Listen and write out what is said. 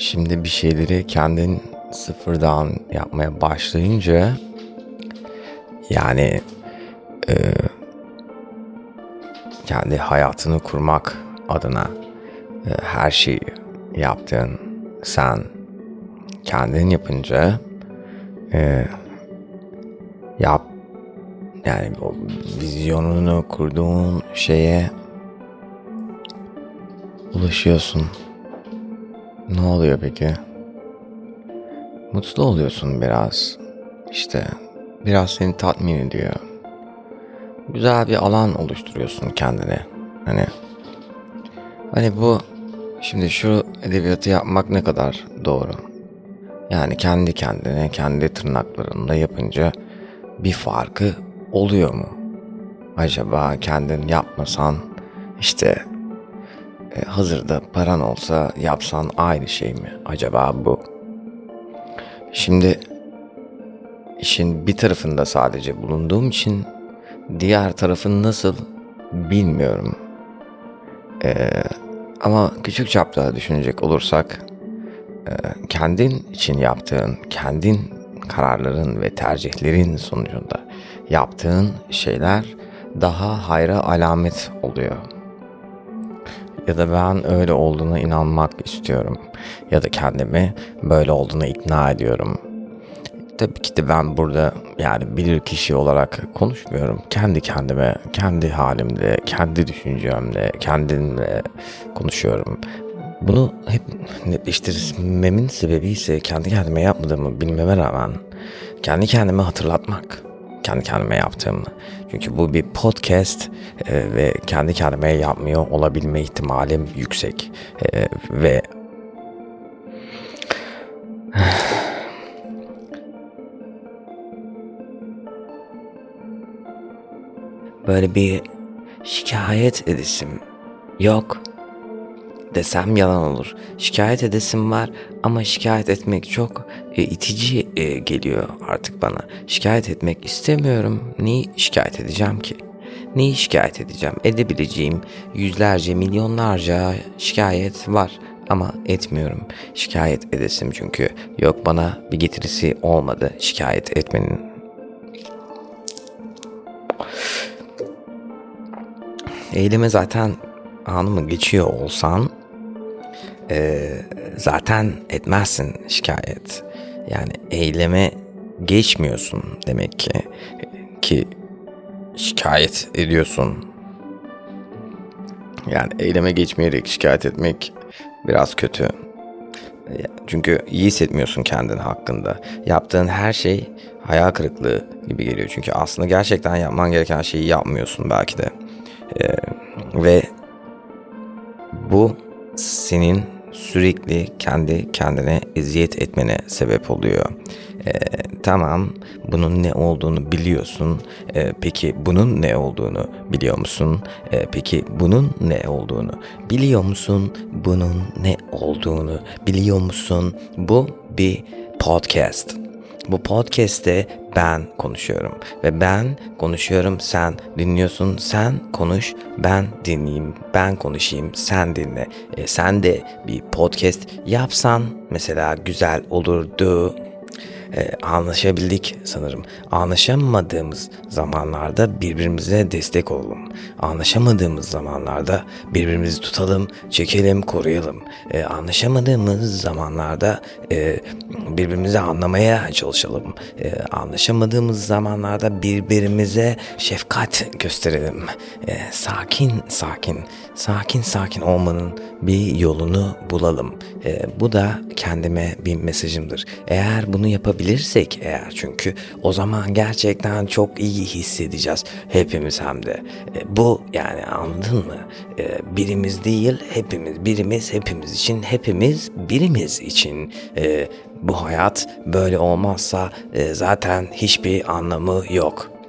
Şimdi bir şeyleri kendin sıfırdan yapmaya başlayınca yani e, kendi hayatını kurmak adına e, her şeyi yaptığın sen kendin yapınca e, yap yani o vizyonunu kurduğun şeye ulaşıyorsun. Ne oluyor peki? Mutlu oluyorsun biraz. İşte biraz seni tatmin ediyor. Güzel bir alan oluşturuyorsun kendine. Hani hani bu şimdi şu edebiyatı yapmak ne kadar doğru? Yani kendi kendine, kendi tırnaklarında yapınca bir farkı oluyor mu? Acaba kendin yapmasan işte e, hazırda paran olsa yapsan aynı şey mi? Acaba bu? Şimdi işin bir tarafında sadece bulunduğum için diğer tarafın nasıl bilmiyorum. Ee, ama küçük çapta düşünecek olursak e, kendin için yaptığın, kendin kararların ve tercihlerin sonucunda yaptığın şeyler daha hayra alamet oluyor. Ya da ben öyle olduğuna inanmak istiyorum. Ya da kendimi böyle olduğuna ikna ediyorum. Tabii ki de ben burada yani bilir kişi olarak konuşmuyorum. Kendi kendime, kendi halimde, kendi düşüncemle, kendimle konuşuyorum. Bunu hep netleştirmemin sebebi ise kendi kendime yapmadığımı bilmeme rağmen kendi kendime hatırlatmak. Kendi kendime yaptığımı. Çünkü bu bir podcast e, ve kendi kendime yapmıyor olabilme ihtimalim yüksek. E, ve böyle bir şikayet edesim yok desem yalan olur. Şikayet edesim var ama şikayet etmek çok e, itici e, geliyor artık bana. Şikayet etmek istemiyorum. Neyi şikayet edeceğim ki? Neyi şikayet edeceğim? Edebileceğim yüzlerce, milyonlarca şikayet var ama etmiyorum. Şikayet edesim çünkü yok bana bir getirisi olmadı şikayet etmenin. Eyleme zaten anımı geçiyor olsan e, zaten etmezsin şikayet. Yani eyleme geçmiyorsun demek ki ki şikayet ediyorsun. Yani eyleme geçmeyerek şikayet etmek biraz kötü. Çünkü iyi hissetmiyorsun kendin hakkında. Yaptığın her şey hayal kırıklığı gibi geliyor. Çünkü aslında gerçekten yapman gereken şeyi yapmıyorsun belki de. Ee, ve bu senin sürekli kendi kendine eziyet etmene sebep oluyor. Ee, tamam bunun ne olduğunu biliyorsun. Ee, peki bunun ne olduğunu biliyor musun? Ee, peki bunun ne olduğunu biliyor musun? Bunun ne olduğunu biliyor musun? Bu bir podcast. Bu podcast'te ben konuşuyorum. Ve ben konuşuyorum sen dinliyorsun. Sen konuş ben dinleyeyim. Ben konuşayım sen dinle. E, sen de bir podcast yapsan mesela güzel olurdu e, anlaşabildik sanırım. Anlaşamadığımız zamanlarda birbirimize destek olalım. Anlaşamadığımız zamanlarda birbirimizi tutalım, çekelim, koruyalım. E, anlaşamadığımız zamanlarda e, birbirimizi anlamaya çalışalım. E, anlaşamadığımız zamanlarda birbirimize şefkat gösterelim. E, sakin sakin, sakin sakin olmanın bir yolunu bulalım. E, bu da kendime bir mesajımdır. Eğer bunu yapabilirsek eğer çünkü o zaman gerçekten çok iyi hissedeceğiz hepimiz hem de. E, bu yani anladın mı? E, birimiz değil hepimiz, birimiz hepimiz için, hepimiz birimiz için. E, bu hayat böyle olmazsa e, zaten hiçbir anlamı yok.